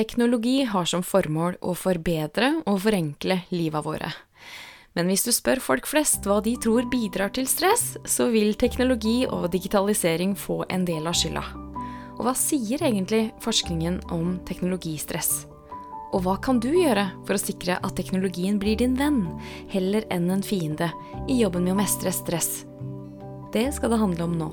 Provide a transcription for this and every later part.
Teknologi har som formål å forbedre og forenkle livet våre. Men hvis du spør folk flest hva de tror bidrar til stress, så vil teknologi og digitalisering få en del av skylda. Og hva sier egentlig forskningen om teknologistress? Og hva kan du gjøre for å sikre at teknologien blir din venn, heller enn en fiende, i jobben med å mestre stress? Det skal det handle om nå.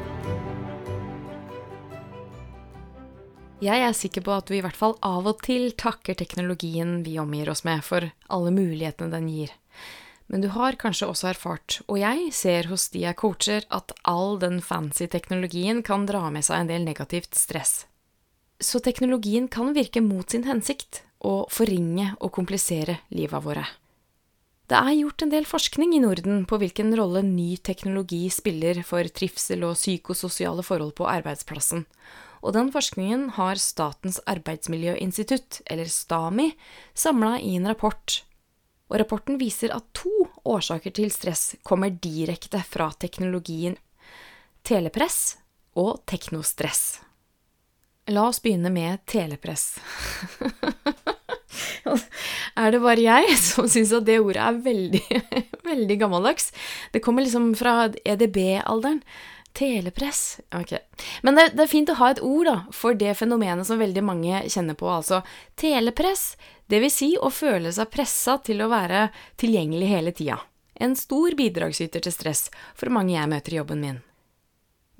Jeg er sikker på at du i hvert fall av og til takker teknologien vi omgir oss med, for alle mulighetene den gir. Men du har kanskje også erfart, og jeg ser hos de jeg coacher, at all den fancy teknologien kan dra med seg en del negativt stress. Så teknologien kan virke mot sin hensikt, og forringe og komplisere livet våre. Det er gjort en del forskning i Norden på hvilken rolle ny teknologi spiller for trivsel og psykososiale forhold på arbeidsplassen, og den forskningen har Statens arbeidsmiljøinstitutt, eller STAMI, samla i en rapport. Og rapporten viser at to årsaker til stress kommer direkte fra teknologien telepress og teknostress. La oss begynne med telepress. er det bare jeg som syns at det ordet er veldig, veldig gammeldags? Det kommer liksom fra EDB-alderen. Telepress Ok. Men det, det, er fint å ha et ord da, for det fenomenet som veldig mange kjenner på, altså telepress. Vil si å føle seg pressa til å være tilgjengelig hele tida. En stor bidragsyter til stress for mange jeg møter i jobben min.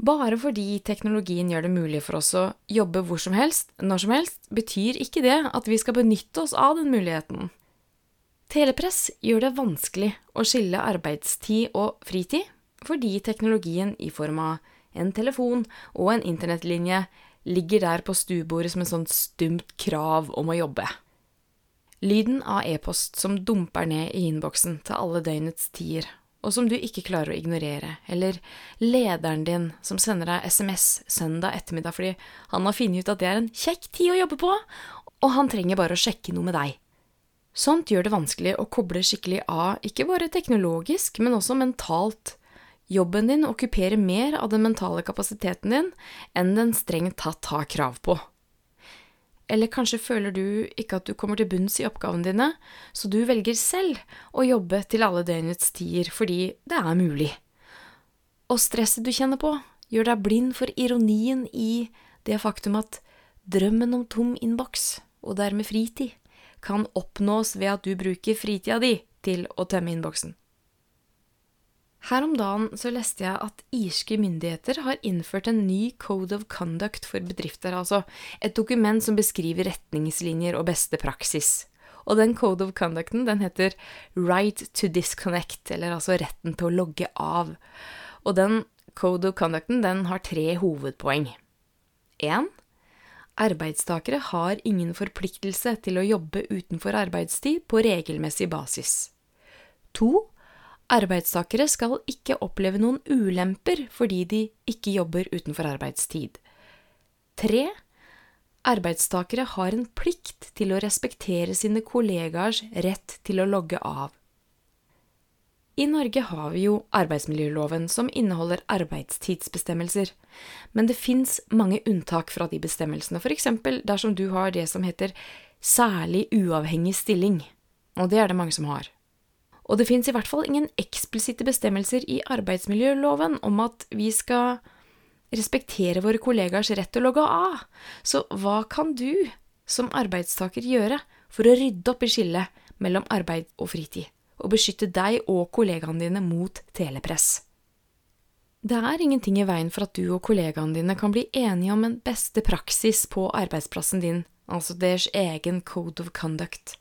Bare fordi teknologien gjør det mulig for oss å jobbe hvor som helst, når som helst, betyr ikke det at vi skal benytte oss av den muligheten. Telepress gjør det vanskelig å skille arbeidstid og fritid, fordi teknologien i form av en telefon og en internettlinje ligger der på stuebordet som et sånt stumt krav om å jobbe. Lyden av e-post som dumper ned i innboksen til alle døgnets tider, og som du ikke klarer å ignorere, eller lederen din som sender deg SMS søndag ettermiddag fordi han har funnet ut at det er en kjekk tid å jobbe på, og han trenger bare å sjekke noe med deg. Sånt gjør det vanskelig å koble skikkelig av, ikke bare teknologisk, men også mentalt Jobben din okkuperer mer av den mentale kapasiteten din enn den strengt tatt har krav på. Eller kanskje føler du ikke at du kommer til bunns i oppgavene dine, så du velger selv å jobbe til alle døgnets tider fordi det er mulig. Og stresset du kjenner på, gjør deg blind for ironien i det faktum at drømmen om tom innboks, og dermed fritid, kan oppnås ved at du bruker fritida di til å tømme innboksen. Her om dagen så leste jeg at irske myndigheter har innført en ny Code of Conduct for bedrifter, altså et dokument som beskriver retningslinjer og beste praksis. Og den Code of Conducten den heter Right to Disconnect, eller altså retten til å logge av. Og den Code of Conducten den har tre hovedpoeng. 1. Arbeidstakere har ingen forpliktelse til å jobbe utenfor arbeidstid på regelmessig basis. 2. Arbeidstakere skal ikke oppleve noen ulemper fordi de ikke jobber utenfor arbeidstid. 3. Arbeidstakere har en plikt til å respektere sine kollegaers rett til å logge av. I Norge har vi jo arbeidsmiljøloven, som inneholder arbeidstidsbestemmelser, men det fins mange unntak fra de bestemmelsene, f.eks. dersom du har det som heter særlig uavhengig stilling, og det er det mange som har. Og det fins i hvert fall ingen eksplisitte bestemmelser i arbeidsmiljøloven om at vi skal respektere våre kollegaers rett til å logge av. Så hva kan du som arbeidstaker gjøre for å rydde opp i skillet mellom arbeid og fritid, og beskytte deg og kollegaene dine mot telepress? Det er ingenting i veien for at du og kollegaene dine kan bli enige om en beste praksis på arbeidsplassen din, altså deres egen code of conduct.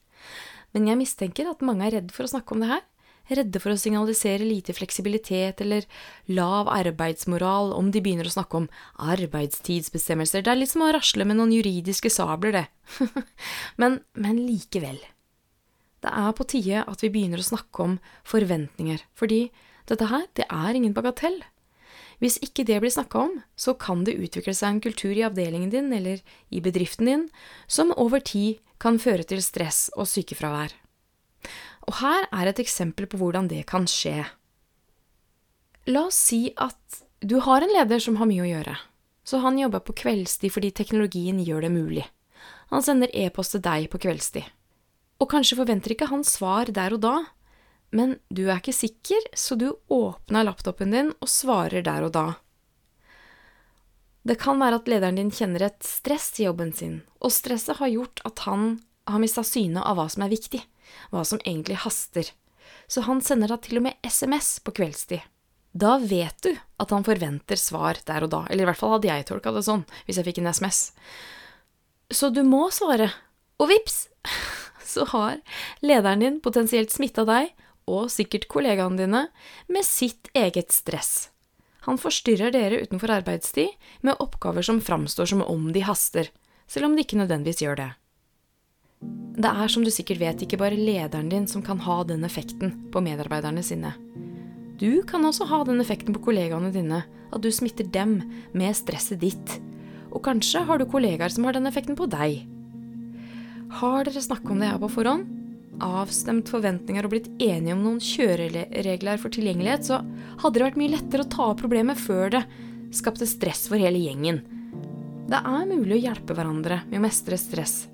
Men jeg mistenker at mange er redd for å snakke om det her. Redde for å signalisere lite fleksibilitet eller lav arbeidsmoral om de begynner å snakke om arbeidstidsbestemmelser. Det er litt som å rasle med noen juridiske sabler, det. men, men likevel. Det er på tide at vi begynner å snakke om forventninger, fordi Dette her, det er ingen bagatell. Hvis ikke det blir snakka om, så kan det utvikle seg en kultur i avdelingen din eller i bedriften din som over tid kan føre til stress og sykefravær. Og her er et eksempel på hvordan det kan skje. La oss si at du har en leder som har mye å gjøre, så han jobber på kveldstid fordi teknologien gjør det mulig. Han sender e-post til deg på kveldstid. Og kanskje forventer ikke han svar der og da, men du er ikke sikker, så du åpner laptopen din og svarer der og da. Det kan være at lederen din kjenner et stress i jobben sin, og stresset har gjort at han har mista synet av hva som er viktig, hva som egentlig haster, så han sender deg til og med SMS på kveldstid. Da vet du at han forventer svar der og da, eller i hvert fall hadde jeg tolka det sånn hvis jeg fikk en SMS. Så du må svare, og vips, så har lederen din potensielt smitta deg, og sikkert kollegaene dine, med sitt eget stress. Han forstyrrer dere utenfor arbeidstid med oppgaver som framstår som om de haster, selv om de ikke nødvendigvis gjør det. Det er som du sikkert vet ikke bare lederen din som kan ha den effekten på medarbeiderne sine. Du kan også ha den effekten på kollegaene dine, at du smitter dem med stresset ditt. Og kanskje har du kollegaer som har den effekten på deg. Har dere snakket om det her på forhånd? Avstemt forventninger og blitt enige om noen kjøreregler for tilgjengelighet, så hadde det vært mye lettere å ta opp problemet før det skapte stress for hele gjengen. Det er mulig å hjelpe hverandre med å mestre stress.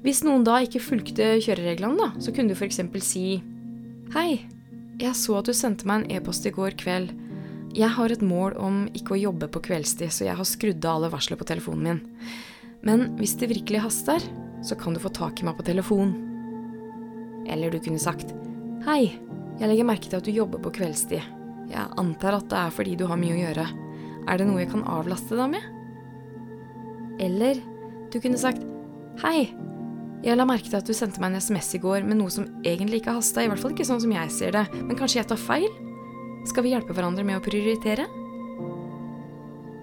Hvis noen da ikke fulgte kjørereglene, da, så kunne du f.eks. si Hei, jeg så at du sendte meg en e-post i går kveld. Jeg har et mål om ikke å jobbe på kveldstid, så jeg har skrudd av alle varsler på telefonen min. Men hvis det virkelig haster, så kan du få tak i meg på telefon. Eller du kunne sagt Hei, jeg legger merke til at du jobber på kveldstid. Jeg antar at det er fordi du har mye å gjøre. Er det noe jeg kan avlaste deg med? Eller du kunne sagt Hei, jeg la merke til at du sendte meg en SMS i går med noe som egentlig ikke hasta, i hvert fall ikke sånn som jeg ser det, men kanskje jeg tar feil? Skal vi hjelpe hverandre med å prioritere?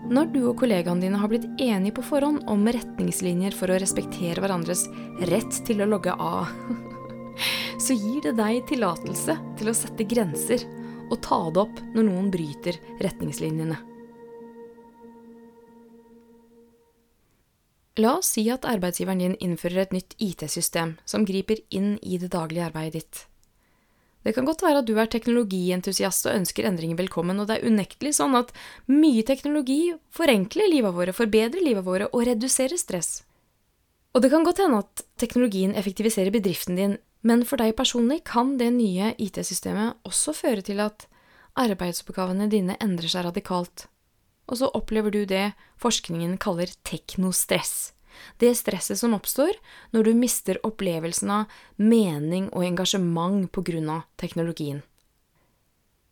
Når du og kollegaene dine har blitt enige på forhånd om retningslinjer for å respektere hverandres rett til å logge av, så gir det deg tillatelse til å sette grenser og ta det opp når noen bryter retningslinjene. La oss si at arbeidsgiveren din innfører et nytt IT-system som griper inn i det daglige arbeidet ditt. Det kan godt være at du er teknologientusiast og ønsker endringer velkommen, og det er unektelig sånn at mye teknologi forenkler livet våre, forbedrer livet våre og reduserer stress. Og det kan godt hende at teknologien effektiviserer bedriften din, men for deg personlig kan det nye IT-systemet også føre til at arbeidsoppgavene dine endrer seg radikalt. Og så opplever du det forskningen kaller teknostress det stresset som oppstår når du mister opplevelsen av mening og engasjement av teknologien.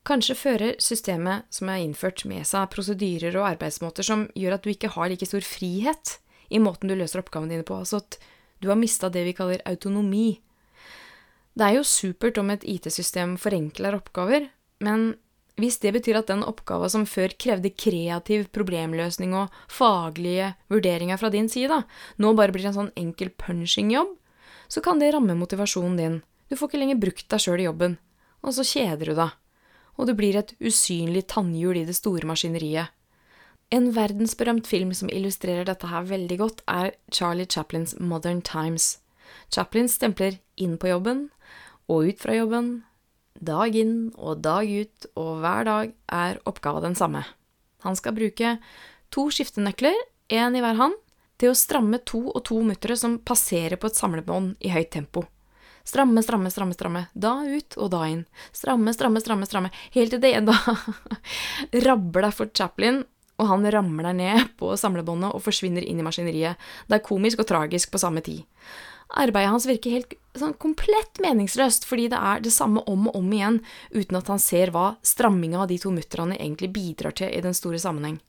Kanskje fører systemet som er innført med seg prosedyrer og arbeidsmåter som gjør at du ikke har like stor frihet i måten du løser oppgavene dine på, altså at du har mista det vi kaller autonomi. Det er jo supert om et IT-system forenkler oppgaver, men hvis det betyr at den oppgava som før krevde kreativ problemløsning og faglige vurderinger fra din side, nå bare blir en sånn enkel punching-jobb, så kan det ramme motivasjonen din. Du får ikke lenger brukt deg sjøl i jobben, og så kjeder du deg. Og du blir et usynlig tannhjul i det store maskineriet. En verdensberømt film som illustrerer dette her veldig godt, er Charlie Chaplins Modern Times. Chaplin stempler inn på jobben og ut fra jobben, Dag inn og dag ut, og hver dag er oppgava den samme. Han skal bruke to skiftenøkler, én i hver hånd, til å stramme to og to muttere som passerer på et samlebånd i høyt tempo. Stramme, stramme, stramme, stramme. Da ut og da inn. Stramme, stramme, stramme, stramme. Helt til det en rabler for Chaplin, og han ramler ned på samlebåndet og forsvinner inn i maskineriet. Det er komisk og tragisk på samme tid arbeidet hans virker helt sånn komplett meningsløst, fordi det er det samme om og om igjen, uten at han ser hva stramminga av de to mutterne egentlig bidrar til i den store sammenheng.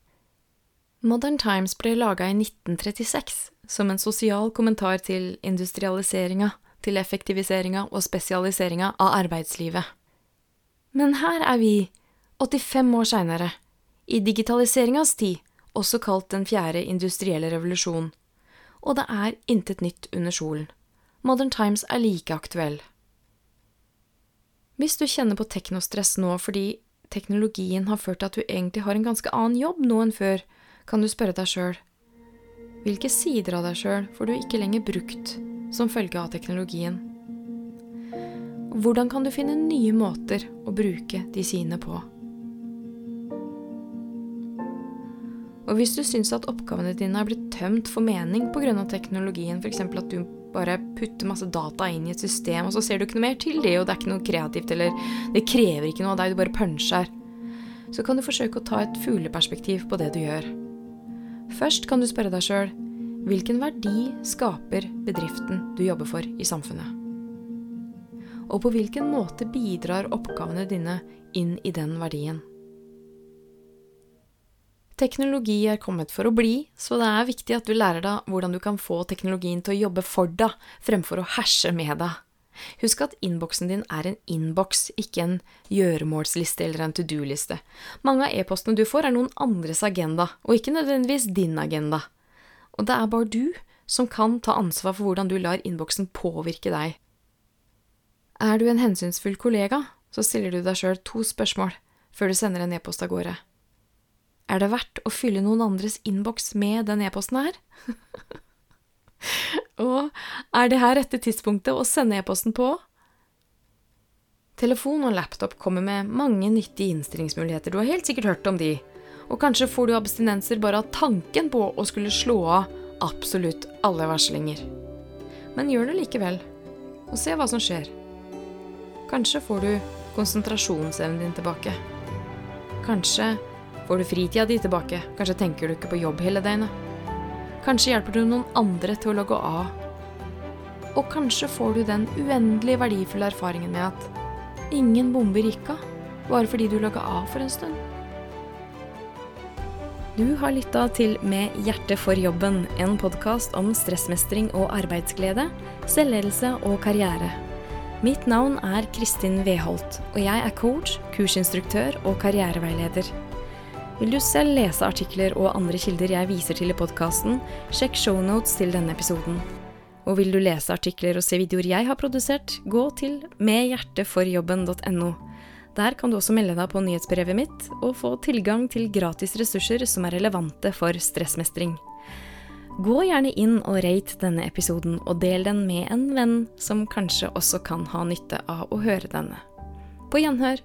Modern Times ble laga i 1936 som en sosial kommentar til industrialiseringa, til effektiviseringa og spesialiseringa av arbeidslivet. Men her er vi, 85 år seinere, i digitaliseringas tid, også kalt den fjerde industrielle revolusjon og det er intet nytt under solen. Modern Times er like aktuell. Hvis du kjenner på teknostress nå fordi teknologien har ført til at du egentlig har en ganske annen jobb nå enn før, kan du spørre deg sjøl hvilke sider av deg sjøl får du ikke lenger brukt som følge av teknologien? Hvordan kan du finne nye måter å bruke de sine på? Og hvis du syns at oppgavene dine er blitt tømt for mening pga. teknologien, f.eks. at du bare putter masse data inn i et system, og så ser du ikke noe mer til det, og det er ikke noe kreativt, eller det krever ikke noe av deg, du bare punsjer, så kan du forsøke å ta et fugleperspektiv på det du gjør. Først kan du spørre deg sjøl hvilken verdi skaper bedriften du jobber for i samfunnet? Og på hvilken måte bidrar oppgavene dine inn i den verdien? Teknologi er kommet for å bli, så det er viktig at du lærer deg hvordan du kan få teknologien til å jobbe for deg, fremfor å herse med deg. Husk at innboksen din er en innboks, ikke en gjøremålsliste eller en to do-liste. Mange av e-postene du får, er noen andres agenda, og ikke nødvendigvis din agenda. Og det er bare du som kan ta ansvar for hvordan du lar innboksen påvirke deg. Er du en hensynsfull kollega, så stiller du deg sjøl to spørsmål før du sender en e-post av gårde. Er det verdt å fylle noen andres innboks med den e-posten her? og er det her rette tidspunktet å sende e-posten på? Telefon og laptop kommer med mange nyttige innstillingsmuligheter, du har helt sikkert hørt om de, og kanskje får du abstinenser bare av tanken på å skulle slå av absolutt alle varslinger. Men gjør det likevel, og se hva som skjer. Kanskje får du konsentrasjonsevnen din tilbake. Kanskje Får du fritida di tilbake, kanskje tenker du ikke på jobb hele døgnet. Kanskje hjelper du noen andre til å logge av. Og kanskje får du den uendelig verdifulle erfaringen med at ingen bomber gikk av bare fordi du logga av for en stund. Du har lytta til Med hjertet for jobben, en podkast om stressmestring og arbeidsglede, selvledelse og karriere. Mitt navn er Kristin Weholt, og jeg er coach, kursinstruktør og karriereveileder. Vil du selv lese artikler og andre kilder jeg viser til i podkasten, sjekk shownotes til denne episoden. Og vil du lese artikler og se videoer jeg har produsert, gå til medhjerteforjobben.no. Der kan du også melde deg på nyhetsbrevet mitt og få tilgang til gratis ressurser som er relevante for stressmestring. Gå gjerne inn og rate denne episoden, og del den med en venn som kanskje også kan ha nytte av å høre denne. På gjenhør!